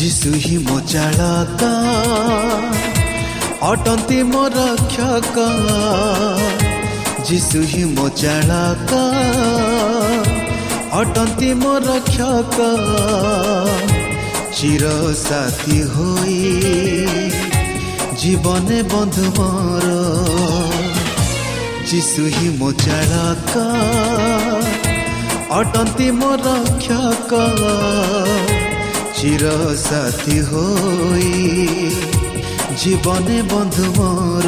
ଯିଶୁ ହିଁ ମୋ ଚାଳକ ଅଟନ୍ତି ମୋ ରକ୍ଷକ ଯିଶୁ ହିଁ ମୋ ଚାଳକ ଅଟନ୍ତି ମୋ ରକ୍ଷକ ଚିର ସାଥୀ ହୋଇ ଜୀବନେ ବନ୍ଧୁ ମୋର ଯିଶୁ ହିଁ ମୋ ଚାଳକ ଅଟନ୍ତି ମୋ ରକ୍ଷକ চির সাথী হই জীবনে বন্ধু মোর।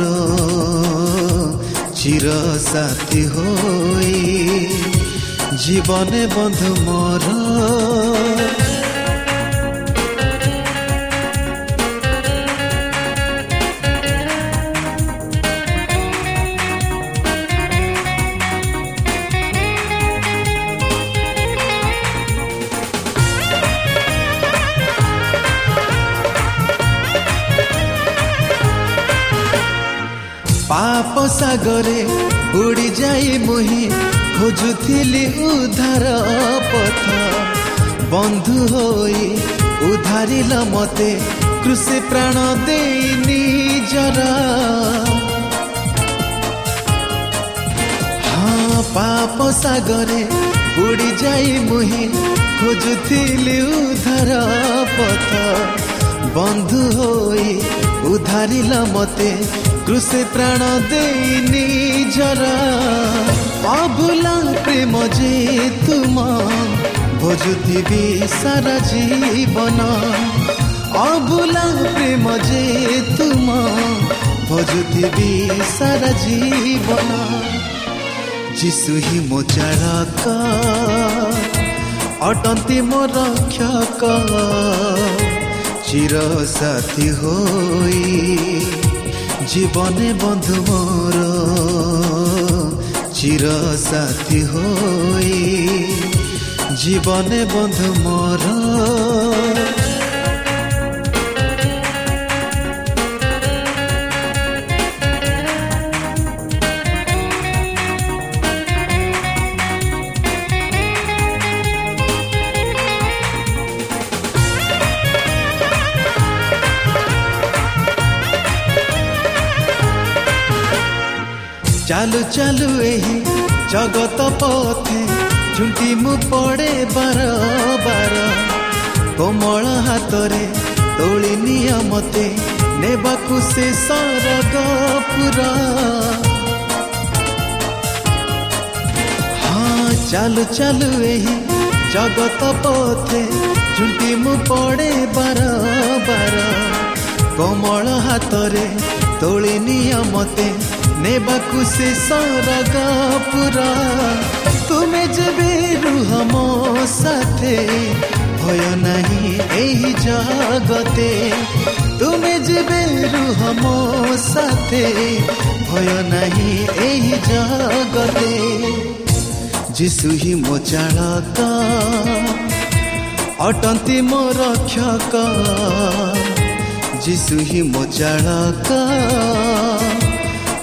চির সাথী হই জীবনে বন্ধু মোর। ସାଗରେ ବୁଡ଼ି ଯାଇ ମୁହିଁ ଖୋଜୁଥିଲି ଉଦ୍ଧାର ପଥ। ବନ୍ଧୁ ହୋଇ ଉଦ୍ଧାରିଲ ମତେ କୃଷି ପ୍ରାଣ ଦେଇ ନିଜର। ହଁ ପାପ ସାଗରେ ବୁଡ଼ି ଯାଇ ମୁହିଁ ଖୋଜୁଥିଲି ଉଦ୍ଧାର ପଥ। ବନ୍ଧୁ ହୋଇ ଉଦ୍ଧାରିଲ ମତେ କୃଷି ପ୍ରାଣ ଦେଇ ନିଜର ଅଭୁଲା ପ୍ରେମ ଯେ ତୁମ ଭୋଜୁଥିବି ସାରା ଜୀବନ ଅଭୁଲା ପ୍ରେମ ଯେ ତୁମ ଭୋଜୁଥିବି ସାରା ଜୀବନ ଯିଶୁ ହିଁ ମୋ ଚାଳକ ଅଟନ୍ତି ମୋ ରକ୍ଷକ ଚିର ସାଥୀ ହୋଇ জীবনে বন্ধু মোর চির সাথী হই জীবনে বন্ধু মোর ଚାଲୁ ଚାଲୁ ଏହି ଜଗତ ପଥେ ଝୁଣ୍ଟି ମୁଁ ପଡ଼େ ବାର ବାର। କୋମଳ ହାତରେ ତୋଳି ନିଅ ମତେ ନେବାକୁ ସେ ସରଗ ପୁରା। ହଁ ଚାଲୁ ଚାଲୁ ଏହି ଜଗତ ପଥେ ଝୁଣ୍ଟି ମୁଁ ପଡ଼େ ବାର ବାର। କୋମଳ ହାତରେ ତୋଳି ନିଅ ମତେ ନେବାକୁ ସେ ସରଗ ପୁରା ତୁମେ ଯେବେ ରୁହ ମୋ ସାଥେ ଭୟ ନାହିଁ ଏହି ଜଗତେ ତୁମେ ଯେବେ ରୁହ ମୋ ସାଥେ ଭୟ ନାହିଁ ଏହି ଜଗତେ ଯିଶୁ ହିଁ ମୋ ଚାଳକ ଅଟନ୍ତି ମୋ ରକ୍ଷକ ଯିଶୁ ହିଁ ମୋ ଚାଳକ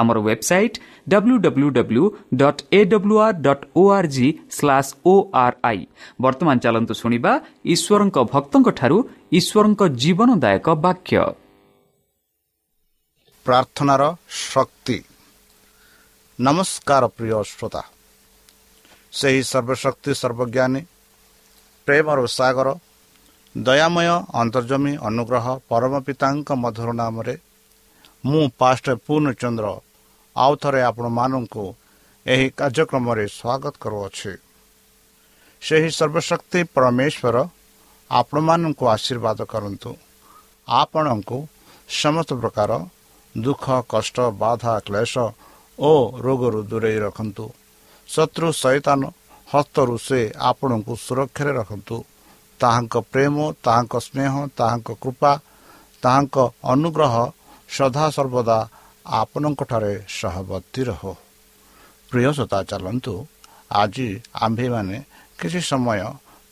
ଆମର website W W W dot A W R dot O R G slash O R I ବର୍ତ୍ତମାନ ଚାଲନ୍ତୁ ଶୁଣିବା ଈଶ୍ୱରଙ୍କ ଭକ୍ତଙ୍କଠାରୁ ଈଶ୍ୱରଙ୍କ ଜୀବନଦାୟକ ବାକ୍ୟ। ପ୍ରାର୍ଥନାର ଶକ୍ତି। ନମସ୍କାର ପ୍ରିୟ ଶ୍ରୋତା। ସେହି ସର୍ବଶକ୍ତି ସର୍ବଜ୍ଞାନୀ ପ୍ରେମର ସାଗର ଦୟାମୟ ଅନ୍ତର୍ଜମୀ ଅନୁଗ୍ରହ ପରମ ପିତାଙ୍କ ମଧୁର ନାମରେ ମୁଁ ପାଷ୍ଟ ପୂର୍ଣ୍ଣଚନ୍ଦ୍ର ଆଉ ଥରେ ଆପଣମାନଙ୍କୁ ଏହି କାର୍ଯ୍ୟକ୍ରମରେ ସ୍ୱାଗତ କରୁଅଛି। ସେହି ସର୍ବଶକ୍ତି ପରମେଶ୍ୱର ଆପଣମାନଙ୍କୁ ଆଶୀର୍ବାଦ କରନ୍ତୁ। ଆପଣଙ୍କୁ ସମସ୍ତ ପ୍ରକାର ଦୁଃଖ କଷ୍ଟ ବାଧା କ୍ଲେଶ ଓ ରୋଗରୁ ଦୂରେଇ ରଖନ୍ତୁ। ଶତ୍ରୁ ସୈତାନ ହସ୍ତରୁ ସେ ଆପଣଙ୍କୁ ସୁରକ୍ଷାରେ ରଖନ୍ତୁ। ତାହାଙ୍କ ପ୍ରେମ ତାହାଙ୍କ ସ୍ନେହ ତାହାଙ୍କ କୃପା ତାହାଙ୍କ ଅନୁଗ୍ରହ ସଦାସର୍ବଦା ଆପଣଙ୍କଠାରେ ସହବର୍ତ୍ତୀ ରହ। ପ୍ରିୟସତା ଚାଲନ୍ତୁ। ଆଜି ଆମ୍ଭେମାନେ କିଛି ସମୟ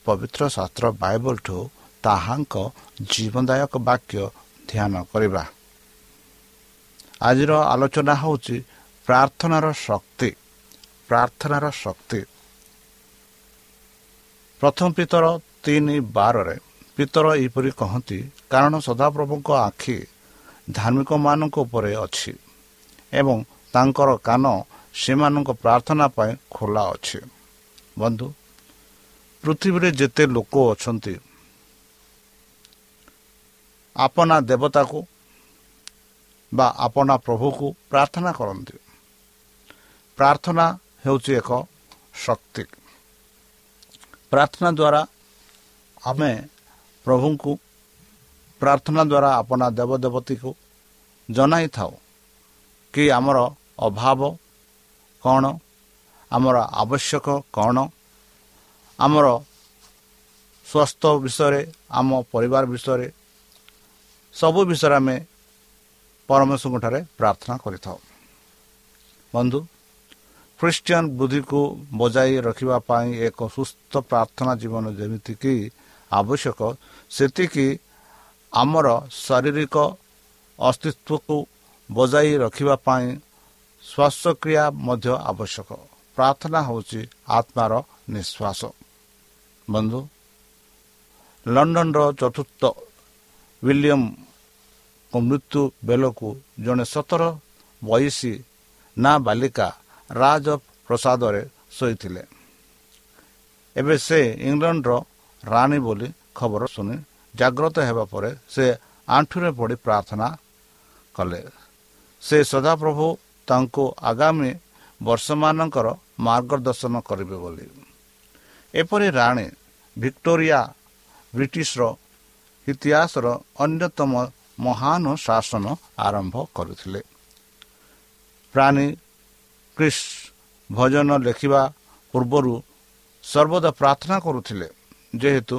ପବିତ୍ର ଶାସ୍ତ୍ର ବାଇବଲଠୁ ତାହାଙ୍କ ଜୀବନଦାୟକ ବାକ୍ୟ ଧ୍ୟାନ କରିବା। ଆଜିର ଆଲୋଚନା ହେଉଛି ପ୍ରାର୍ଥନାର ଶକ୍ତି। ପ୍ରାର୍ଥନାର ଶକ୍ତି। ପ୍ରଥମ ପିତର ତିନି ବାରରେ ପିତର ଏହିପରି କହନ୍ତି କାରଣ ସଦାପ୍ରଭୁଙ୍କ ଆଖି ଧାର୍ମିକମାନଙ୍କ ଉପରେ ଅଛି। ଏବଂ ତାଙ୍କର କାନ ସେମାନଙ୍କ ପ୍ରାର୍ଥନା ପାଇଁ ଖୋଲା ଅଛି ବନ୍ଧୁ ପୃଥିବୀରେ ଯେତେ ଲୋକ ଅଛନ୍ତି ଆପଣା ଦେବତାକୁ ବା ଆପଣା ପ୍ରଭୁକୁ ପ୍ରାର୍ଥନା କରନ୍ତି ପ୍ରାର୍ଥନା ହେଉଛି ଏକ ଶକ୍ତି ପ୍ରାର୍ଥନା ଦ୍ୱାରା ଆମେ ପ୍ରଭୁଙ୍କୁ ପ୍ରାର୍ଥନା ଦ୍ୱାରା ଆପଣା ଦେବଦେବତୀକୁ ଜଣାଇଥାଉ କି ଆମର ଅଭାବ କ'ଣ? ଆମର ଆବଶ୍ୟକ କ'ଣ? ଆମର ସ୍ୱାସ୍ଥ୍ୟ ବିଷୟରେ ଆମ ପରିବାର ବିଷୟରେ ସବୁ ବିଷୟରେ ଆମେ ପରମେଶ୍ୱରଙ୍କଠାରେ ପ୍ରାର୍ଥନା କରିଥାଉ। ବନ୍ଧୁ ଖ୍ରୀଷ୍ଟିଆନ ବୁଦ୍ଧିକୁ ବଜାଇ ରଖିବା ପାଇଁ ଏକ ସୁସ୍ଥ ପ୍ରାର୍ଥନା ଜୀବନ ଯେମିତିକି ଆବଶ୍ୟକ ସେତିକି ଆମର ଶାରୀରିକ ଅସ୍ତିତ୍ୱକୁ ବଜାଇ ରଖିବା ପାଇଁ ଶ୍ୱାସକ୍ରିୟା ମଧ୍ୟ ଆବଶ୍ୟକ। ପ୍ରାର୍ଥନା ହେଉଛି ଆତ୍ମାର ନିଶ୍ୱାସ। ବନ୍ଧୁ ଲଣ୍ଡନର ଚତୁର୍ଥ ୱିଲିୟମଙ୍କ ମୃତ୍ୟୁ ବେଳକୁ ଜଣେ ସତର ବୟସୀ ନା ବାଲିକା ରାଜପ୍ରସାଦରେ ଶୋଇଥିଲେ। ଏବେ ସେ ଇଂଲଣ୍ଡର ରାଣୀ ବୋଲି ଖବର ଶୁଣି ଜାଗ୍ରତ ହେବା ପରେ ସେ ଆଣ୍ଠୁରେ ପଡ଼ି ପ୍ରାର୍ଥନା କଲେ। ସେ ସଦାପ୍ରଭୁ ତାଙ୍କୁ ଆଗାମୀ ବର୍ଷମାନଙ୍କର ମାର୍ଗଦର୍ଶନ କରିବେ ବୋଲି। ଏପରି ରାଣୀ ଭିକ୍ଟୋରିଆ ବ୍ରିଟିଶର ଇତିହାସର ଅନ୍ୟତମ ମହାନ ଶାସନ ଆରମ୍ଭ କରିଥିଲେ। ପ୍ରାଣୀ କ୍ରିସ୍ ଭଜନ ଲେଖିବା ପୂର୍ବରୁ ସର୍ବଦା ପ୍ରାର୍ଥନା କରୁଥିଲେ ଯେହେତୁ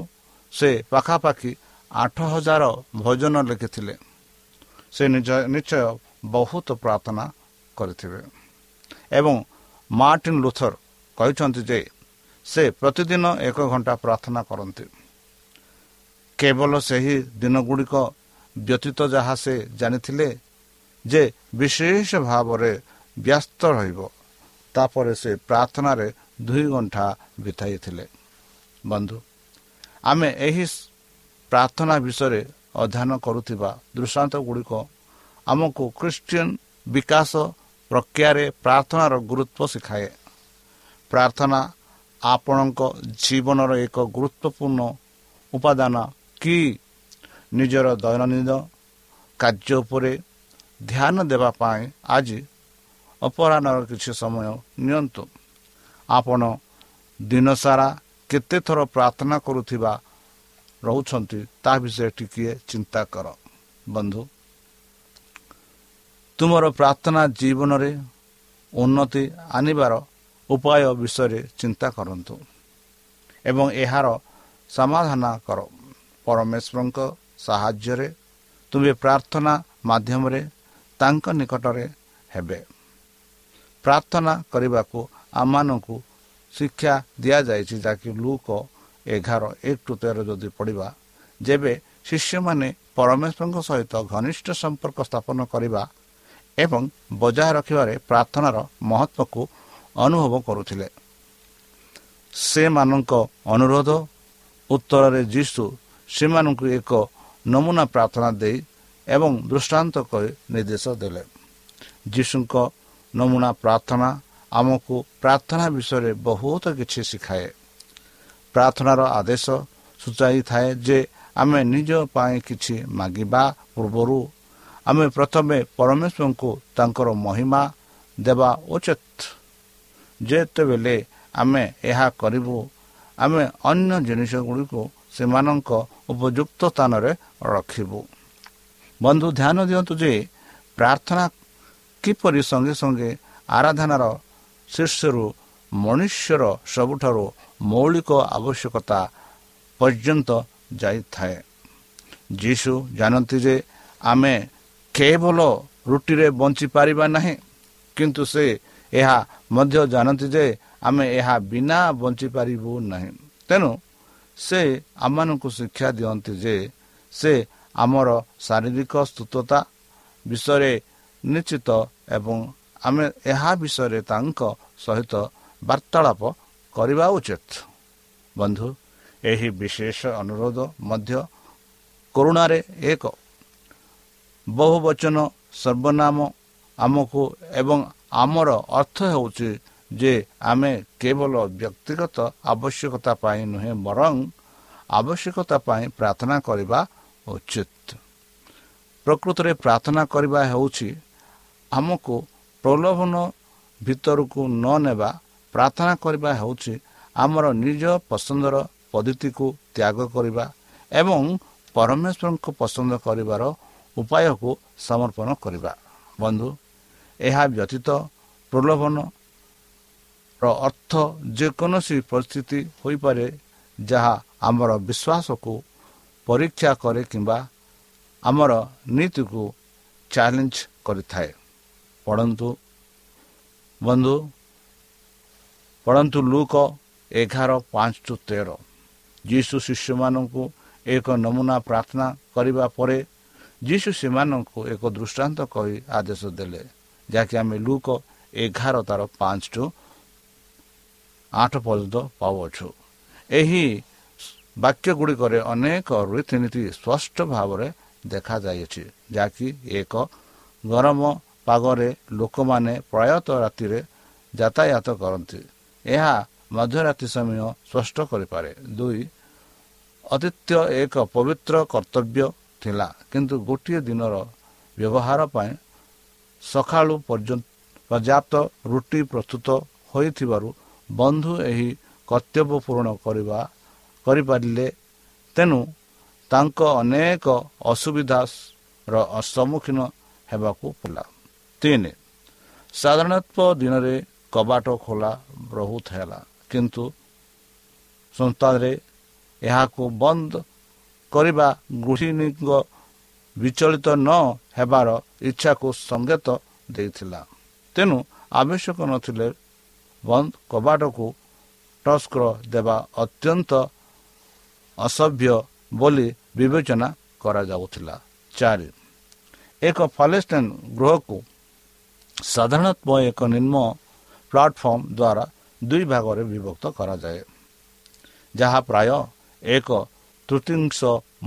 ସେ ପାଖାପାଖି ଆଠ ହଜାର ଭଜନ ଲେଖିଥିଲେ। ସେ ନିଜ ନିଶ୍ଚୟ ବହୁତ ପ୍ରାର୍ଥନା କରିଥିବେ। ଏବଂ ମାର୍ଟିନ୍ ଲୁଥର କହିଛନ୍ତି ଯେ ସେ ପ୍ରତିଦିନ ଏକ ଘଣ୍ଟା ପ୍ରାର୍ଥନା କରନ୍ତି। କେବଳ ସେହି ଦିନଗୁଡ଼ିକ ବ୍ୟତୀତ ଯାହା ସେ ଜାଣିଥିଲେ ଯେ ବିଶେଷ ଭାବରେ ବ୍ୟସ୍ତ ରହିବ ତାପରେ ସେ ପ୍ରାର୍ଥନାରେ ଦୁଇ ଘଣ୍ଟା ବିତାଇଥିଲେ। ବନ୍ଧୁ ଆମେ ଏହି ପ୍ରାର୍ଥନା ବିଷୟରେ ଅଧ୍ୟୟନ କରୁଥିବା ଦୃଷ୍ଟାନ୍ତ ଗୁଡ଼ିକ ଆମକୁ ଖ୍ରୀଷ୍ଟିଆନ ବିକାଶ ପ୍ରକ୍ରିୟାରେ ପ୍ରାର୍ଥନାର ଗୁରୁତ୍ୱ ଶିଖାଏ। ପ୍ରାର୍ଥନା ଆପଣଙ୍କ ଜୀବନର ଏକ ଗୁରୁତ୍ୱପୂର୍ଣ୍ଣ ଉପାଦାନ କି ନିଜର ଦୈନନ୍ଦିନ କାର୍ଯ୍ୟ ଉପରେ ଧ୍ୟାନ ଦେବା ପାଇଁ ଆଜି ଅପରାହ୍ନର କିଛି ସମୟ ନିଅନ୍ତୁ। ଆପଣ ଦିନସାରା କେତେଥର ପ୍ରାର୍ଥନା କରୁଥିବା ରହୁଛନ୍ତି ତା ବିଷୟରେ ଟିକିଏ ଚିନ୍ତା କର। ବନ୍ଧୁ ତୁମର ପ୍ରାର୍ଥନା ଜୀବନରେ ଉନ୍ନତି ଆଣିବାର ଉପାୟ ବିଷୟରେ ଚିନ୍ତା କରନ୍ତୁ ଏବଂ ଏହାର ସମାଧାନ କର। ପରମେଶ୍ୱରଙ୍କ ସାହାଯ୍ୟରେ ତୁମେ ପ୍ରାର୍ଥନା ମାଧ୍ୟମରେ ତାଙ୍କ ନିକଟରେ ହେବେ। ପ୍ରାର୍ଥନା କରିବାକୁ ଆମମାନଙ୍କୁ ଶିକ୍ଷା ଦିଆଯାଇଛି ଯାହାକି ଲୁକ ଏଗାର ଏକ ଟୁ ତେର ଯଦି ପଢ଼ିବା ଯେବେ ଶିଷ୍ୟମାନେ ପରମେଶ୍ୱରଙ୍କ ସହିତ ଘନିଷ୍ଠ ସମ୍ପର୍କ ସ୍ଥାପନ କରିବା ଏବଂ ବଜାୟ ରଖିବାରେ ପ୍ରାର୍ଥନାର ମହତ୍ଵକୁ ଅନୁଭବ କରୁଥିଲେ। ସେମାନଙ୍କ ଅନୁରୋଧ ଉତ୍ତରରେ ଯୀଶୁ ସେମାନଙ୍କୁ ଏକ ନମୁନା ପ୍ରାର୍ଥନା ଦେଇ ଏବଂ ଦୃଷ୍ଟାନ୍ତ କରି ନିର୍ଦ୍ଦେଶ ଦେଲେ। ଯୀଶୁଙ୍କ ନମୁନା ପ୍ରାର୍ଥନା ଆମକୁ ପ୍ରାର୍ଥନା ବିଷୟରେ ବହୁତ କିଛି ଶିଖାଏ। ପ୍ରାର୍ଥନାର ଆଦେଶ ସୂଚାଇଥାଏ ଯେ ଆମେ ନିଜ ପାଇଁ କିଛି ମାଗିବା ପୂର୍ବରୁ ଆମେ ପ୍ରଥମେ ପରମେଶ୍ୱରଙ୍କୁ ତାଙ୍କର ମହିମା ଦେବା ଉଚିତ। ଯେତେବେଳେ ଆମେ ଏହା କରିବୁ ଆମେ ଅନ୍ୟ ଜିନିଷ ଗୁଡ଼ିକୁ ସେମାନଙ୍କ ଉପଯୁକ୍ତ ସ୍ଥାନରେ ରଖିବୁ। ବନ୍ଧୁ ଧ୍ୟାନ ଦିଅନ୍ତୁ ଯେ ପ୍ରାର୍ଥନା କିପରି ସଙ୍ଗେ ସଙ୍ଗେ ଆରାଧନାର ଶୀର୍ଷରୁ ମନୁଷ୍ୟର ସବୁଠାରୁ ମୌଳିକ ଆବଶ୍ୟକତା ପର୍ଯ୍ୟନ୍ତ ଯାଇଥାଏ। ଯୀଶୁ ଜାଣନ୍ତି ଯେ ଆମେ କେବଳ ରୁଟିରେ ବଞ୍ଚିପାରିବା ନାହିଁ କିନ୍ତୁ ସେ ଏହା ମଧ୍ୟ ଜାଣନ୍ତି ଯେ ଆମେ ଏହା ବିନା ବଞ୍ଚିପାରିବୁ ନାହିଁ। ତେଣୁ ସେ ଆମମାନଙ୍କୁ ଶିକ୍ଷା ଦିଅନ୍ତି ଯେ ସେ ଆମର ଶାରୀରିକ ସ୍ଥିତତା ବିଷୟରେ ନିଶ୍ଚିତ ଏବଂ ଆମେ ଏହା ବିଷୟରେ ତାଙ୍କ ସହିତ ବାର୍ତ୍ତାଳାପ କରିବା ଉଚିତ। ବନ୍ଧୁ ଏହି ବିଶେଷ ଅନୁରୋଧ ମଧ୍ୟ କରୁଣାରେ ଏକ ବହୁ ବଚନ ସର୍ବନାମ ଆମକୁ ଏବଂ ଆମର ଅର୍ଥ ହେଉଛି ଯେ ଆମେ କେବଳ ବ୍ୟକ୍ତିଗତ ଆବଶ୍ୟକତା ପାଇଁ ନୁହେଁ ବରଂ ଆବଶ୍ୟକତା ପାଇଁ ପ୍ରାର୍ଥନା କରିବା ଉଚିତ। ପ୍ରକୃତରେ ପ୍ରାର୍ଥନା କରିବା ହେଉଛି ଆମକୁ ପ୍ରଲୋଭନ ଭିତରକୁ ନ ନେବା। ପ୍ରାର୍ଥନା କରିବା ହେଉଛି ଆମର ନିଜ ପସନ୍ଦର ପଦ୍ଧତିକୁ ତ୍ୟାଗ କରିବା ଏବଂ ପରମେଶ୍ୱରଙ୍କୁ ପସନ୍ଦ କରିବାର ଉପାୟକୁ ସମର୍ପଣ କରିବା। ବନ୍ଧୁ ଏହା ବ୍ୟତୀତ ପ୍ରଲୋଭନର ଅର୍ଥ ଯେକୌଣସି ପରିସ୍ଥିତି ହୋଇପାରେ ଯାହା ଆମର ବିଶ୍ୱାସକୁ ପରୀକ୍ଷା କରେ କିମ୍ବା ଆମର ନୀତିକୁ ଚ୍ୟାଲେଞ୍ଜ କରିଥାଏ। ପଢ଼ନ୍ତୁ। ବନ୍ଧୁ ପଢ଼ନ୍ତୁ ଲୁକ ଏଗାର ପାଞ୍ଚ ଟୁ ତେର। ଯୀଶୁ ଶିଷ୍ୟମାନଙ୍କୁ ଏକ ନମୁନା ପ୍ରାର୍ଥନା କରିବା ପରେ ଯୀଶୁ ସେମାନଙ୍କୁ ଏକ ଦୃଷ୍ଟାନ୍ତ କହି ଆଦେଶ ଦେଲେ ଯାହାକି ଆମେ ଲୁକ ଏଗାର ତାର ପାଞ୍ଚ ଟୁ ଆଠ ପର୍ଯ୍ୟନ୍ତ ପାଉଅଛୁ ଏହି ବାକ୍ୟ ଗୁଡ଼ିକରେ ଅନେକ ରୀତିନୀତି ସ୍ପଷ୍ଟ ଭାବରେ ଦେଖାଯାଇଅଛି ଯାହାକି ଏକ ଗରମ ପାଗରେ ଲୋକମାନେ ପ୍ରାୟତଃ ରାତିରେ ଯାତାୟାତ କରନ୍ତି ଏହା ମଧ୍ୟରାତ୍ରି ସମୟ ସ୍ପଷ୍ଟ କରିପାରେ ଦୁଇ ଅତିଥ୍ୟ ଏକ ପବିତ୍ର କର୍ତ୍ତବ୍ୟ ଥିଲା। କିନ୍ତୁ ଗୋଟିଏ ଦିନର ବ୍ୟବହାର ପାଇଁ ସକାଳୁ ପର୍ଯ୍ୟାପ୍ତ ରୁଟି ପ୍ରସ୍ତୁତ ହୋଇଥିବାରୁ ବନ୍ଧୁ ଏହି କର୍ତ୍ତବ୍ୟ ପୂରଣ କରିବା କରିପାରିଲେ। ତେଣୁ ତାଙ୍କ ଅନେକ ଅସୁବିଧାର ସମ୍ମୁଖୀନ ହେବାକୁ ପଡ଼ିଲା। ତିନି ସାଧାରଣତଃ ଦିନରେ କବାଟ ଖୋଲା ରହୁଥିଲା। କିନ୍ତୁ ସଂସ୍ଥାରେ ଏହାକୁ ବନ୍ଦ କରିବା ଗୃହିଣୀଙ୍କ ବିଚଳିତ ନ ହେବାର ଇଚ୍ଛାକୁ ସଙ୍କେତ ଦେଇଥିଲା। ତେଣୁ ଆବଶ୍ୟକ ନଥିଲେ ବନ୍ଦ କବାଟକୁ ଟସ୍କର ଦେବା ଅତ୍ୟନ୍ତ ଅସଭ୍ୟ ବୋଲି ବିବେଚନା କରାଯାଉଥିଲା। ଚାରି। ଏକ ଫାଲେଷ୍ଟାଇନ୍ ଗୃହକୁ ସାଧାରଣତଃ ଏକ ନିମ୍ନ ପ୍ଲାଟଫର୍ମ ଦ୍ୱାରା ଦୁଇ ଭାଗରେ ବିଭକ୍ତ କରାଯାଏ। ଯାହା ପ୍ରାୟ ଏକ ତୃତୀୟାଂଶ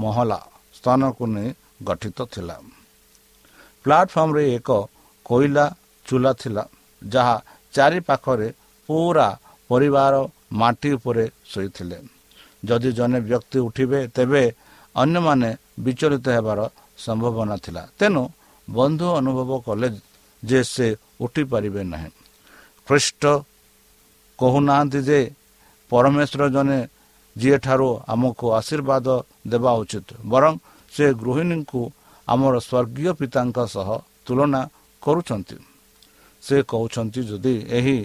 ମହଲା ସ୍ଥାନକୁ ନେଇ ଗଠିତ ଥିଲା। ପ୍ଲାଟଫର୍ମରେ ଏକ କୋଇଲା ଚୁଲା ଥିଲା ଯାହା ଚାରି ପାଖରେ ପୁରା ପରିବାର ମାଟି ଉପରେ ଶୋଇଥିଲେ। ଯଦି ଜଣେ ବ୍ୟକ୍ତି ଉଠିବେ ତେବେ ଅନ୍ୟମାନେ ବିଚଳିତ ହେବାର ସମ୍ଭାବନା ଥିଲା। ତେଣୁ ବନ୍ଧୁ ଅନୁଭବ କଲେ ଯେ ସେ ଉଠିପାରିବେ ନାହିଁ। ଖ୍ରୀଷ୍ଟ କହୁନାହାନ୍ତି ଯେ ପରମେଶ୍ୱର ଜଣେ ଯିଏଠାରୁ ଆମକୁ ଆଶୀର୍ବାଦ ଦେବା ଉଚିତ। ବରଂ ସେ ଗୃହିଣୀଙ୍କୁ ଆମର ସ୍ୱର୍ଗୀୟ ପିତାଙ୍କ ସହ ତୁଳନା କରୁଛନ୍ତି। ସେ କହୁଛନ୍ତି ଯଦି ଏହି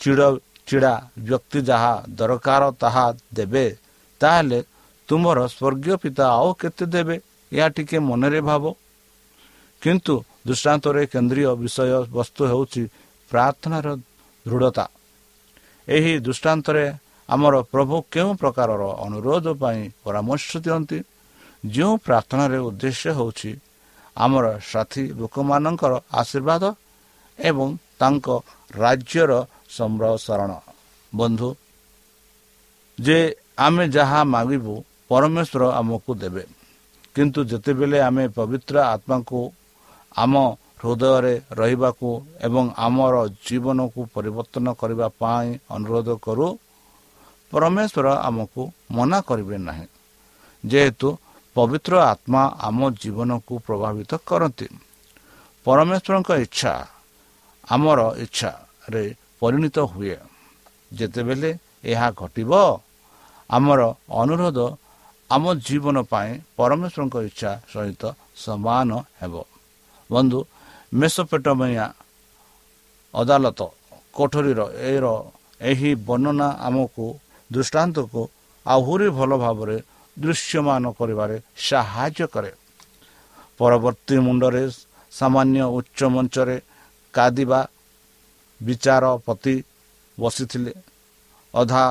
ଚିଡ଼ ଚିଡ଼ା ବ୍ୟକ୍ତି ଯାହା ଦରକାର ତାହା ଦେବେ ତାହେଲେ ତୁମର ସ୍ୱର୍ଗୀୟ ପିତା ଆଉ କେତେ ଦେବେ ଏହା ଟିକେ ମନରେ ଭାବ। କିନ୍ତୁ ଦୃଷ୍ଟାନ୍ତରେ କେନ୍ଦ୍ରୀୟ ବିଷୟ ବସ୍ତୁ ହେଉଛି ପ୍ରାର୍ଥନାର ଦୃଢ଼ତା। ଏହି ଦୃଷ୍ଟାନ୍ତରେ ଆମର ପ୍ରଭୁ କେଉଁ ପ୍ରକାରର ଅନୁରୋଧ ପାଇଁ ପରାମର୍ଶ ଦିଅନ୍ତି? ଯେଉଁ ପ୍ରାର୍ଥନାରେ ଉଦ୍ଦେଶ୍ୟ ହେଉଛି ଆମର ସାଥୀ ଲୋକମାନଙ୍କର ଆଶୀର୍ବାଦ ଏବଂ ତାଙ୍କ ରାଜ୍ୟର ସମ୍ପ୍ରସାରଣ। ବନ୍ଧୁ ଯେ ଆମେ ଯାହା ମାଗିବୁ ପରମେଶ୍ୱର ଆମକୁ ଦେବେ। କିନ୍ତୁ ଯେତେବେଳେ ଆମେ ପବିତ୍ର ଆତ୍ମାକୁ ଆମ ହୃଦୟରେ ରହିବାକୁ ଏବଂ ଆମର ଜୀବନକୁ ପରିବର୍ତ୍ତନ କରିବା ପାଇଁ ଅନୁରୋଧ କରୁ ପରମେଶ୍ୱର ଆମକୁ ମନା କରିବେ ନାହିଁ। ଯେହେତୁ ପବିତ୍ର ଆତ୍ମା ଆମ ଜୀବନକୁ ପ୍ରଭାବିତ କରନ୍ତି। ପରମେଶ୍ୱରଙ୍କ ଇଚ୍ଛା ଆମର ଇଚ୍ଛାରେ ପରିଣତ ହୁଏ। ଯେତେବେଳେ ଏହା ଘଟିବ ଆମର ଅନୁରୋଧ ଆମ ଜୀବନ ପାଇଁ ପରମେଶ୍ୱରଙ୍କ ଇଚ୍ଛା ସହିତ ସମାନ ହେବ। ବନ୍ଧୁ ମେସପେଟମିଆ ଅଦାଲତ କୋଠରୀର ଏର ଏହି ବର୍ଣ୍ଣନା ଆମକୁ ଦୃଷ୍ଟାନ୍ତକୁ ଆହୁରି ଭଲ ଭାବରେ ଦୃଶ୍ୟମାନ କରିବାରେ ସାହାଯ୍ୟ କରେ। ପରବର୍ତ୍ତୀ ମୁଣ୍ଡରେ ସାମାନ୍ୟ ଉଚ୍ଚ ମଞ୍ଚରେ କାଦିବା ବିଚାରପତି ବସିଥିଲେ। ଅଧା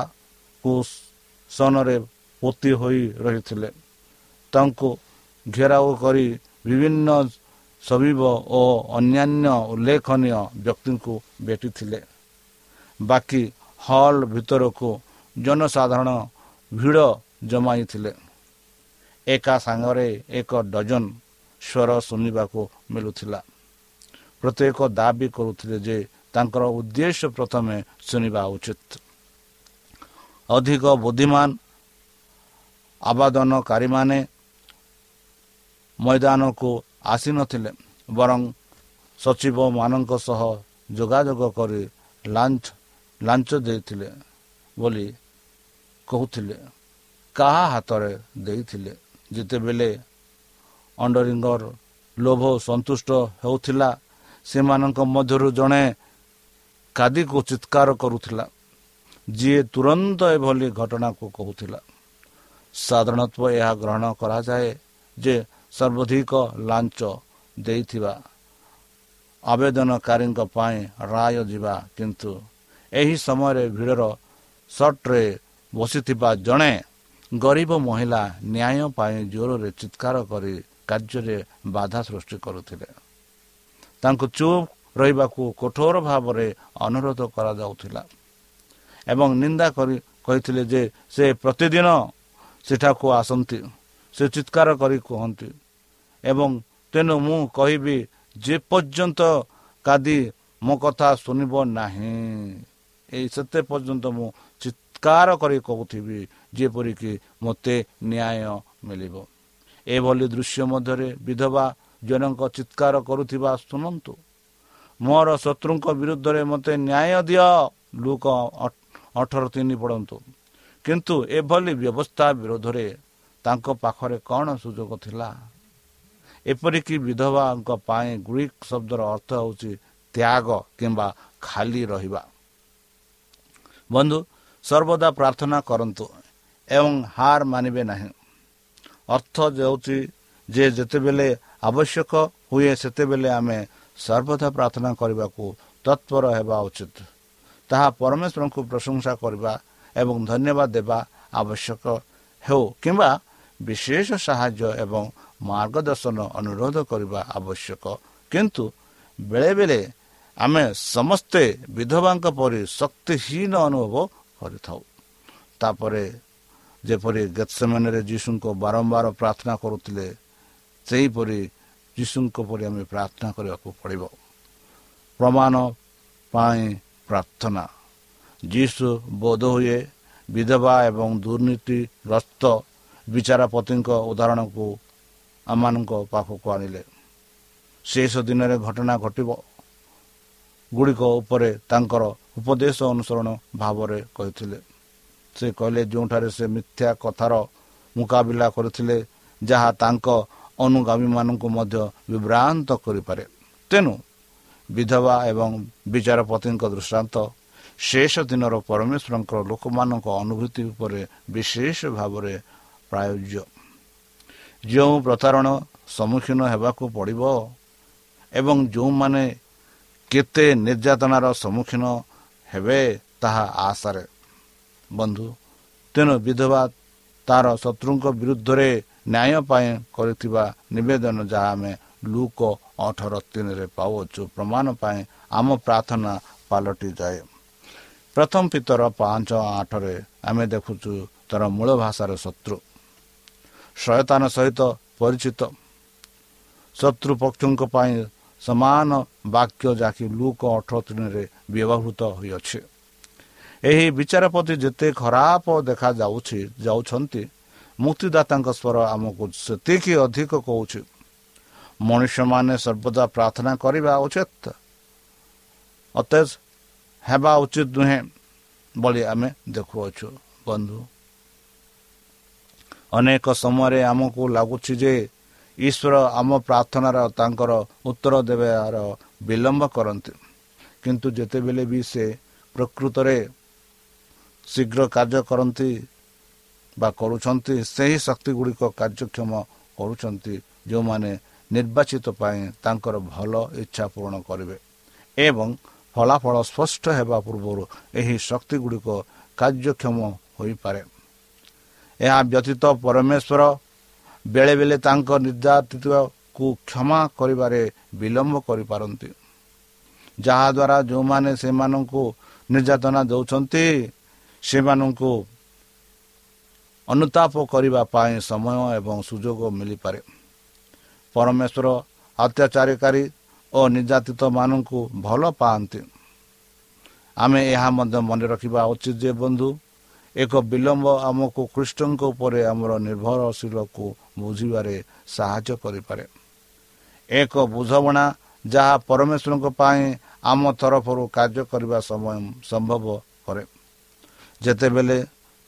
କୁସନରେ ପୋତି ହୋଇ ରହିଥିଲେ। ତାଙ୍କୁ ଘେରାଉ କରି ବିଭିନ୍ନ ସବିବ ଓ ଅନ୍ୟାନ୍ୟ ଉଲ୍ଲେଖନୀୟ ବ୍ୟକ୍ତିଙ୍କୁ ଭେଟିଥିଲେ। ବାକି ହଲ୍ ଭିତରକୁ ଜନସାଧାରଣ ଭିଡ଼ ଜମାଇଥିଲେ। ଏକା ସାଙ୍ଗରେ ଏକ ଡଜନ ସ୍ୱର ଶୁଣିବାକୁ ମିଳୁଥିଲା। ପ୍ରତ୍ୟେକ ଦାବି କରୁଥିଲେ ଯେ ତାଙ୍କର ଉଦ୍ଦେଶ୍ୟ ପ୍ରଥମେ ଶୁଣିବା ଉଚିତ। ଅଧିକ ବୁଦ୍ଧିମାନ ଆବାଦନକାରୀମାନେ ମଇଦାନକୁ ଆସିନଥିଲେ ବରଂ ସଚିବମାନଙ୍କ ସହ ଯୋଗାଯୋଗ କରି ଲାଞ୍ଚ ଲାଞ୍ଚ ଦେଇଥିଲେ ବୋଲି କହୁଥିଲେ କାହା ହାତରେ ଦେଇଥିଲେ? ଯେତେବେଳେ ଅଣ୍ଡରିଙ୍ଗର ଲୋଭ ସନ୍ତୁଷ୍ଟ ହେଉଥିଲା ସେମାନଙ୍କ ମଧ୍ୟରୁ ଜଣେ କାଦିକୁ ଚିତ୍କାର କରୁଥିଲା ଯିଏ ତୁରନ୍ତ ଏଭଳି ଘଟଣାକୁ କହୁଥିଲା। ସାଧାରଣତଃ ଏହା ଗ୍ରହଣ କରାଯାଏ ଯେ ସର୍ବାଧିକ ଲାଞ୍ଚ ଦେଇଥିବା ଆବେଦନକାରୀଙ୍କ ପାଇଁ ରାୟ ଯିବା କିନ୍ତୁ ଏହି ସମୟରେ ଭିଡ଼ର ସଟ୍ରେ ବସିଥିବା ଜଣେ ଗରିବ ମହିଳା ନ୍ୟାୟ ପାଇଁ ଜୋରରେ ଚିତ୍କାର କରି କାର୍ଯ୍ୟରେ ବାଧା ସୃଷ୍ଟି କରୁଥିଲେ। ତାଙ୍କୁ ଚୁପ୍ ରହିବାକୁ କଠୋର ଭାବରେ ଅନୁରୋଧ କରାଯାଉଥିଲା ଏବଂ ନିନ୍ଦା କରି କହିଥିଲେ ଯେ ସେ ପ୍ରତିଦିନ ସେଠାକୁ ଆସନ୍ତି ସେ ଚିତ୍କାର କରି କୁହନ୍ତି ଏବଂ ତେଣୁ ମୁଁ କହିବି ଯେ ପର୍ଯ୍ୟନ୍ତ କାଦି ମୋ କଥା ଶୁଣିବ ନାହିଁ ଏଇ ସେତେ ପର୍ଯ୍ୟନ୍ତ ମୁଁ ଚିତ୍କାର କରି କହୁଥିବି ଯେପରିକି ମୋତେ ନ୍ୟାୟ ମିଳିବ। ଏଭଳି ଦୃଶ୍ୟ ମଧ୍ୟରେ ବିଧବା ଜଣଙ୍କ ଚିତ୍କାର କରୁଥିବା ଶୁଣନ୍ତୁ। ମୋର ଶତ୍ରୁଙ୍କ ବିରୁଦ୍ଧରେ ମୋତେ ନ୍ୟାୟ ଦିଅ ଲୁକ ଅଠର ତିନି ପଢ଼ନ୍ତୁ। କିନ୍ତୁ ଏଭଳି ବ୍ୟବସ୍ଥା ବିରୋଧରେ ତାଙ୍କ ପାଖରେ କ'ଣ ସୁଯୋଗ ଥିଲା? ଏପରିକି ବିଧବାଙ୍କ ପାଇଁ ଗ୍ରୀକ୍ ଶବ୍ଦର ଅର୍ଥ ହେଉଛି ତ୍ୟାଗ କିମ୍ବା ଖାଲି ରହିବା। ବନ୍ଧୁ ସର୍ବଦା ପ୍ରାର୍ଥନା କରନ୍ତୁ ଏବଂ ହାର ମାନିବେ ନାହିଁ। ଅର୍ଥ ହେଉଛି ଯେ ଯେତେବେଳେ ଆବଶ୍ୟକ ହୁଏ ସେତେବେଳେ ଆମେ ସର୍ବଦା ପ୍ରାର୍ଥନା କରିବାକୁ ତତ୍ପର ହେବା ଉଚିତ। ତାହା ପରମେଶ୍ୱରଙ୍କୁ ପ୍ରଶଂସା କରିବା ଏବଂ ଧନ୍ୟବାଦ ଦେବା ଆବଶ୍ୟକ ହେଉ କିମ୍ବା ବିଶେଷ ସାହାଯ୍ୟ ଏବଂ ମାର୍ଗଦର୍ଶନ ଅନୁରୋଧ କରିବା ଆବଶ୍ୟକ। କିନ୍ତୁ ବେଳେବେଳେ ଆମେ ସମସ୍ତେ ବିଧବାଙ୍କ ପରି ଶକ୍ତିହୀନ ଅନୁଭବ କରିଥାଉ। ତାପରେ ଯେପରି ଗେତ୍ସମାନରେ ଯୀଶୁଙ୍କ ବାରମ୍ବାର ପ୍ରାର୍ଥନା କରୁଥିଲେ ସେହିପରି ଯୀଶୁଙ୍କ ପରି ଆମେ ପ୍ରାର୍ଥନା କରିବାକୁ ପଡ଼ିବ। ପ୍ରମାଣ ପାଇଁ ପ୍ରାର୍ଥନା। ଯୀଶୁ ବୋଧ ହୁଏ ବିଧବା ଏବଂ ଦୁର୍ନୀତିଗ୍ରସ୍ତ ବିଚାରପତିଙ୍କ ଉଦାହରଣକୁ ଆମମାନଙ୍କ ପାଖକୁ ଆଣିଲେ। ଶେଷ ଦିନରେ ଘଟଣା ଘଟିବ। ଗୁଡ଼ିକ ଉପରେ ତାଙ୍କର ଉପଦେଶ ଅନୁସରଣ ଭାବରେ କହିଥିଲେ ସେ କହିଲେ ଯେଉଁଠାରେ ସେ ମିଥ୍ୟା କଥାର ମୁକାବିଲା କରିଥିଲେ ଯାହା ତାଙ୍କ ଅନୁଗାମୀମାନଙ୍କୁ ମଧ୍ୟ ବିଭ୍ରାନ୍ତ କରିପାରେ। ତେଣୁ ବିଧବା ଏବଂ ବିଚାରପତିଙ୍କ ଦୃଷ୍ଟାନ୍ତ ଶେଷ ଦିନର ପରମେଶ୍ୱରଙ୍କର ଲୋକମାନଙ୍କ ଅନୁଭୂତି ଉପରେ ବିଶେଷ ଭାବରେ ପ୍ରାୟୋଜ୍ୟ। ଯେଉଁ ପ୍ରତାରଣ ସମ୍ମୁଖୀନ ହେବାକୁ ପଡ଼ିବ ଏବଂ ଯେଉଁମାନେ କେତେ ନିର୍ଯାତନାର ସମ୍ମୁଖୀନ ହେବେ ତାହା ଆଶାରେ। ବନ୍ଧୁ ତେଣୁ ବିଧବା ତାର ଶତ୍ରୁଙ୍କ ବିରୁଦ୍ଧରେ ନ୍ୟାୟ ପାଇଁ କରିଥିବା ନିବେଦନ ଯାହା ଆମେ ଲୁକ ଅଠର ତିନିରେ ପାଉଅଛୁ ପ୍ରମାଣ ପାଇଁ ଆମ ପ୍ରାର୍ଥନା ପାଲଟିଯାଏ। ପ୍ରଥମ ପିତର ପାଞ୍ଚ ଆଠରେ ଆମେ ଦେଖୁଛୁ ତାର ମୂଳ ଭାଷାର ଶତ୍ରୁ ସୟତାନ ସହିତ ପରିଚିତ। ଶତ୍ରୁ ପକ୍ଷଙ୍କ ପାଇଁ ସମାନ ବାକ୍ୟ ଯାହାକି ଲୁକ ଅଠର ତିନିରେ ବ୍ୟବହୃତ ହୋଇଅଛି। ଏହି ବିଚାରପତି ଯେତେ ଖରାପ ଦେଖାଯାଉଛି ଯାଉଛନ୍ତି ମୁକ୍ତିଦାତାଙ୍କ ସ୍ୱର ଆମକୁ ସେତିକି ଅଧିକ କହୁଛି। ମଣିଷମାନେ ସର୍ବଦା ପ୍ରାର୍ଥନା କରିବା ଉଚିତ। ଅତେଜ ହେବା ଉଚିତ ନୁହେଁ ବୋଲି ଆମେ ଦେଖୁଅଛୁ ବନ୍ଧୁ। ଅନେକ ସମୟରେ ଆମକୁ ଲାଗୁଛି ଯେ ଈଶ୍ୱର ଆମ ପ୍ରାର୍ଥନାର ତାଙ୍କର ଉତ୍ତର ଦେବାର ବିଳମ୍ବ କରନ୍ତି। କିନ୍ତୁ ଯେତେବେଳେ ବି ସେ ପ୍ରକୃତରେ ଶୀଘ୍ର କାର୍ଯ୍ୟ କରନ୍ତି ବା କରୁଛନ୍ତି ସେହି ଶକ୍ତି ଗୁଡ଼ିକ କାର୍ଯ୍ୟକ୍ଷମ କରୁଛନ୍ତି ଯେଉଁମାନେ ନିର୍ବାଚିତ ପାଇଁ ତାଙ୍କର ଭଲ ଇଚ୍ଛା ପୂରଣ କରିବେ ଏବଂ ଫଳାଫଳ ସ୍ପଷ୍ଟ ହେବା ପୂର୍ବରୁ ଏହି ଶକ୍ତି ଗୁଡ଼ିକ କାର୍ଯ୍ୟକ୍ଷମ ହୋଇପାରେ। ଏହା ବ୍ୟତୀତ ପରମେଶ୍ୱର ବେଳେବେଳେ ତାଙ୍କ ନିର୍ଯାତିତକୁ କ୍ଷମା କରିବାରେ ବିଳମ୍ବ କରିପାରନ୍ତି। ଯାହାଦ୍ୱାରା ଯେଉଁମାନେ ସେମାନଙ୍କୁ ନିର୍ଯାତନା ଦେଉଛନ୍ତି ସେମାନଙ୍କୁ ଅନୁତାପ କରିବା ପାଇଁ ସମୟ ଏବଂ ସୁଯୋଗ ମିଳିପାରେ। ପରମେଶ୍ୱର ଅତ୍ୟାଚାରକାରୀ ଓ ନିର୍ଯାତିତ ମାନଙ୍କୁ ଭଲ ପାଆନ୍ତି। ଆମେ ଏହା ମଧ୍ୟ ମନେ ରଖିବା ଉଚିତ ଯେ ବନ୍ଧୁ ଏକ ବିଳମ୍ବ ଆମକୁ କୃଷ୍ଣଙ୍କ ଉପରେ ଆମର ନିର୍ଭରଶୀଳକୁ ବୁଝିବାରେ ସାହାଯ୍ୟ କରିପାରେ। ଏକ ବୁଝାମଣା ଯାହା ପରମେଶ୍ୱରଙ୍କ ପାଇଁ ଆମ ତରଫରୁ କାର୍ଯ୍ୟ କରିବା ସମୟ ସମ୍ଭବ କରେ। ଯେତେବେଳେ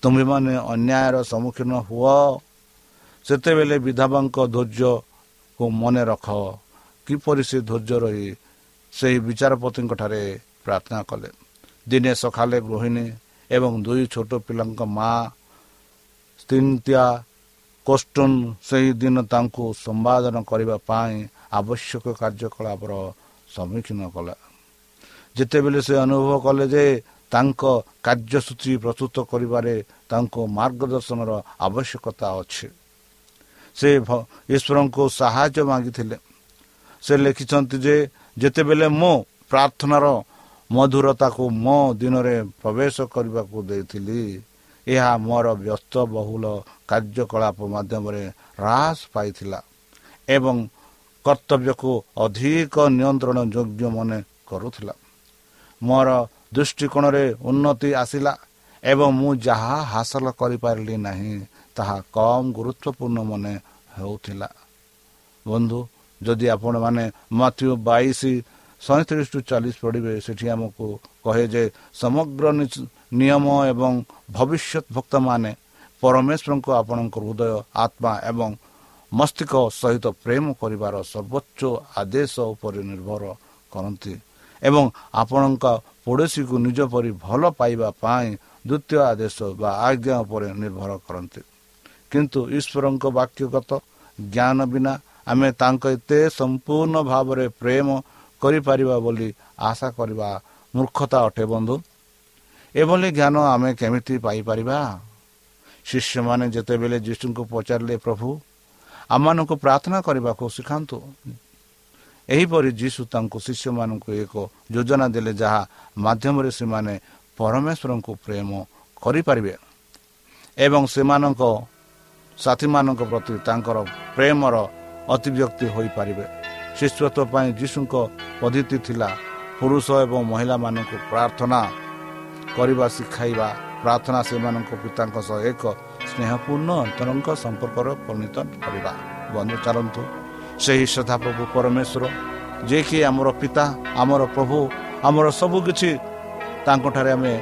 ତୁମ୍ଭେମାନେ ଅନ୍ୟାୟର ସମ୍ମୁଖୀନ ହୁଅ ସେତେବେଳେ ବିଧବାଙ୍କ ଧୈର୍ଯ୍ୟକୁ ମନେ ରଖ। କିପରି ସେ ଧୈର୍ଯ୍ୟ ରହି ସେହି ବିଚାରପତିଙ୍କଠାରେ ପ୍ରାର୍ଥନା କଲେ? ଦିନେ ସକାଳେ ଗୃହିଣୀ ଏବଂ ଦୁଇ ଛୋଟ ପିଲାଙ୍କ ମା ସ୍ତିନ୍ତିଆ କୋଷ୍ଟୁନ୍ ସେହି ଦିନ ତାଙ୍କୁ ସମ୍ପାଦନ କରିବା ପାଇଁ ଆବଶ୍ୟକ କାର୍ଯ୍ୟକଳାପର ସମ୍ମୁଖୀନ କଲା। ଯେତେବେଳେ ସେ ଅନୁଭବ କଲେ ଯେ ତାଙ୍କ କାର୍ଯ୍ୟସୂଚୀ ପ୍ରସ୍ତୁତ କରିବାରେ ତାଙ୍କୁ ମାର୍ଗଦର୍ଶନର ଆବଶ୍ୟକତା ଅଛି ସେ ଈଶ୍ୱରଙ୍କୁ ସାହାଯ୍ୟ ମାଗିଥିଲେ। ସେ ଲେଖିଛନ୍ତି ଯେ ଯେତେବେଳେ ମୁଁ ପ୍ରାର୍ଥନାର ମଧୁରତାକୁ ମୋ ଦିନରେ ପ୍ରବେଶ କରିବାକୁ ଦେଇଥିଲି। ଏହା ମୋର ବ୍ୟସ୍ତ ବହୁଳ କାର୍ଯ୍ୟକଳାପ ମାଧ୍ୟମରେ ହ୍ରାସ ପାଇଥିଲା ଏବଂ କର୍ତ୍ତବ୍ୟକୁ ଅଧିକ ନିୟନ୍ତ୍ରଣ ଯୋଗ୍ୟ ମନେ କରୁଥିଲା। ମୋର ଦୃଷ୍ଟିକୋଣରେ ଉନ୍ନତି ଆସିଲା ଏବଂ ମୁଁ ଯାହା ହାସଲ କରିପାରିଲି ନାହିଁ ତାହା କମ୍ ଗୁରୁତ୍ୱପୂର୍ଣ୍ଣ ମନେ ହେଉଥିଲା। ବନ୍ଧୁ ଯଦି ଆପଣମାନେ ମାଥ୍ୟୁ ବାଇଶ ସଇଁତିରିଶ ଟୁ ଚାଳିଶ ପଢ଼ିବେ ସେଠି ଆମକୁ କହେ ଯେ ସମଗ୍ର ନିୟମ ଏବଂ ଭବିଷ୍ୟତ ଭକ୍ତମାନେ ପରମେଶ୍ୱରଙ୍କୁ ଆପଣଙ୍କ ହୃଦୟ ଆତ୍ମା ଏବଂ ମସ୍ତିଷ୍କ ସହିତ ପ୍ରେମ କରିବାର ସର୍ବୋଚ୍ଚ ଆଦେଶ ଉପରେ ନିର୍ଭର କରନ୍ତି ଏବଂ ଆପଣଙ୍କ ପଡ଼ୋଶୀକୁ ନିଜ ପରି ଭଲ ପାଇବା ପାଇଁ ଦ୍ୱିତୀୟ ଆଦେଶ ବା ଆଜ୍ଞା ଉପରେ ନିର୍ଭର କରନ୍ତି। କିନ୍ତୁ ଈଶ୍ୱରଙ୍କ ବାକ୍ୟଗତ ଜ୍ଞାନ ବିନା ଆମେ ତାଙ୍କ ଏତେ ସମ୍ପୂର୍ଣ୍ଣ ଭାବରେ ପ୍ରେମ କରିପାରିବା ବୋଲି ଆଶା କରିବା ମୂର୍ଖତା ଅଟେ ବନ୍ଧୁ। ଏଭଳି ଜ୍ଞାନ ଆମେ କେମିତି ପାଇପାରିବା? ଶିଷ୍ୟମାନେ ଯେତେବେଳେ ଯୀଶୁଙ୍କୁ ପଚାରିଲେ ପ୍ରଭୁ ଆମମାନଙ୍କୁ ପ୍ରାର୍ଥନା କରିବାକୁ ଶିଖାନ୍ତୁ। ଏହିପରି ଯୀଶୁ ତାଙ୍କୁ ଶିଷ୍ୟମାନଙ୍କୁ ଏକ ଯୋଜନା ଦେଲେ ଯାହା ମାଧ୍ୟମରେ ସେମାନେ ପରମେଶ୍ୱରଙ୍କୁ ପ୍ରେମ କରିପାରିବେ ଏବଂ ସେମାନଙ୍କ ସାଥୀମାନଙ୍କ ପ୍ରତି ତାଙ୍କର ପ୍ରେମର ଅତିବ୍ୟକ୍ତି ହୋଇପାରିବେ। ଶିଷ୍ୟତ୍ୱ ପାଇଁ ଯୀଶୁଙ୍କ ପଦ୍ଧତି ଥିଲା ପୁରୁଷ ଏବଂ ମହିଳାମାନଙ୍କୁ ପ୍ରାର୍ଥନା କରିବା ଶିଖାଇବା। ପ୍ରାର୍ଥନା ସେମାନଙ୍କ ପିତାଙ୍କ ସହ ଏକ ସ୍ନେହପୂର୍ଣ୍ଣ ଅନ୍ତରଙ୍କ ସମ୍ପର୍କରେ ପରିଣତ କରିବା। ବନ୍ଧୁ ଚାଲନ୍ତୁ। ସେହି ସଦାପ୍ରଭୁ ପରମେଶ୍ୱର ଯିଏକି ଆମର ପିତା ଆମର ପ୍ରଭୁ ଆମର ସବୁକିଛି ତାଙ୍କଠାରେ ଆମେ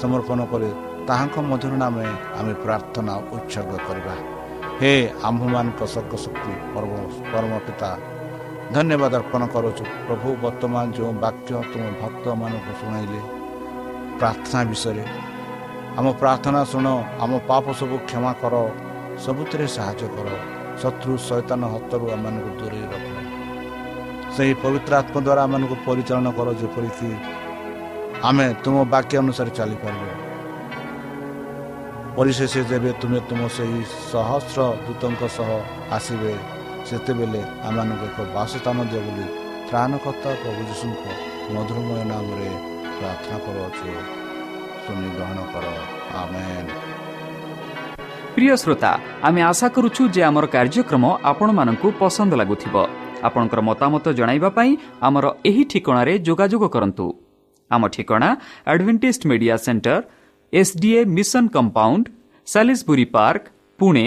ସମର୍ପଣ କରି ତାହାଙ୍କ ମଧ୍ୟରୁ ଆମେ ଆମେ ପ୍ରାର୍ଥନା ଉତ୍ସର୍ଗ କରିବା। ହେ ଆମ୍ଭମାନଙ୍କ ସର୍ଗଶକ୍ତି ପରମ ପିତା ଧନ୍ୟବାଦ ଅର୍ପଣ କରୁଛୁ। ପ୍ରଭୁ ବର୍ତ୍ତମାନ ଯେଉଁ ବାକ୍ୟ ତୁମ ଭକ୍ତମାନଙ୍କୁ ଶୁଣାଇଲେ ପ୍ରାର୍ଥନା ବିଷୟରେ ଆମ ପ୍ରାର୍ଥନା ଶୁଣ ଆମ ପାପ ସବୁ କ୍ଷମା କର ସବୁଥିରେ ସାହାଯ୍ୟ କର ଶତ୍ରୁ ସୈତାନ ହତରୁ ଆମମାନଙ୍କୁ ଦୂରେଇ ରଖ। ସେହି ପବିତ୍ର ଆତ୍ମା ଦ୍ୱାରା ଆମମାନଙ୍କୁ ପରିଚାଳନା କର ଯେପରିକି ଆମେ ତୁମ ବାକ୍ୟ ଅନୁସାରେ ଚାଲିପାରିବୁ। ପରିଶେଷ ଯେବେ ତୁମେ ତୁମ ସେହି ସହସ୍ର ଦୂତଙ୍କ ସହ ଆସିବେ ସେତେବେଳେ ଆମମାନଙ୍କୁ ଏକ ବାସସ୍ଥାନ ଦିଅ ବୋଲି ତ୍ରାଣକର୍ତ୍ତା ପ୍ରଭୁ ଯୀଶୁଙ୍କ ମଧୁରମୟ ନାମରେ ପ୍ରାର୍ଥନା କରୁଅଛୁ ଶୁଣି ଗ୍ରହଣ କର। ପ୍ରିୟ ଶ୍ରୋତା ଆମେ ଆଶା କରୁଛୁ ଯେ ଆମର କାର୍ଯ୍ୟକ୍ରମ ଆପଣମାନଙ୍କୁ ପସନ୍ଦ ଲାଗୁଥିବ। ଆପଣଙ୍କର ମତାମତ ଜଣାଇବା ପାଇଁ ଆମର ଏହି ଠିକଣାରେ ଯୋଗାଯୋଗ କରନ୍ତୁ। ଆମ ଠିକଣା Advantage Media Centre SDA Mission Compound Salisbury Park Pune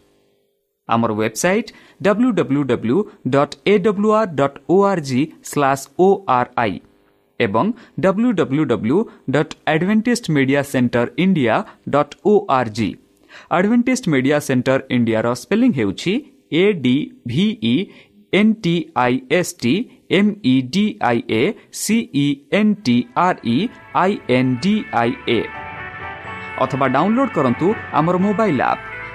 ଆମର website W W W dot A W R dot O R G slash O R I ଏବଂ W W W dot Advantage Media Centre India dot O R G Advantage Media Centre ଇଣ୍ଡିଆର spelling ହେଉଛି A D V E N T I S T M E D I A C E N T R E I N D I A ଅଥବା download କରନ୍ତୁ ଆମର mobile app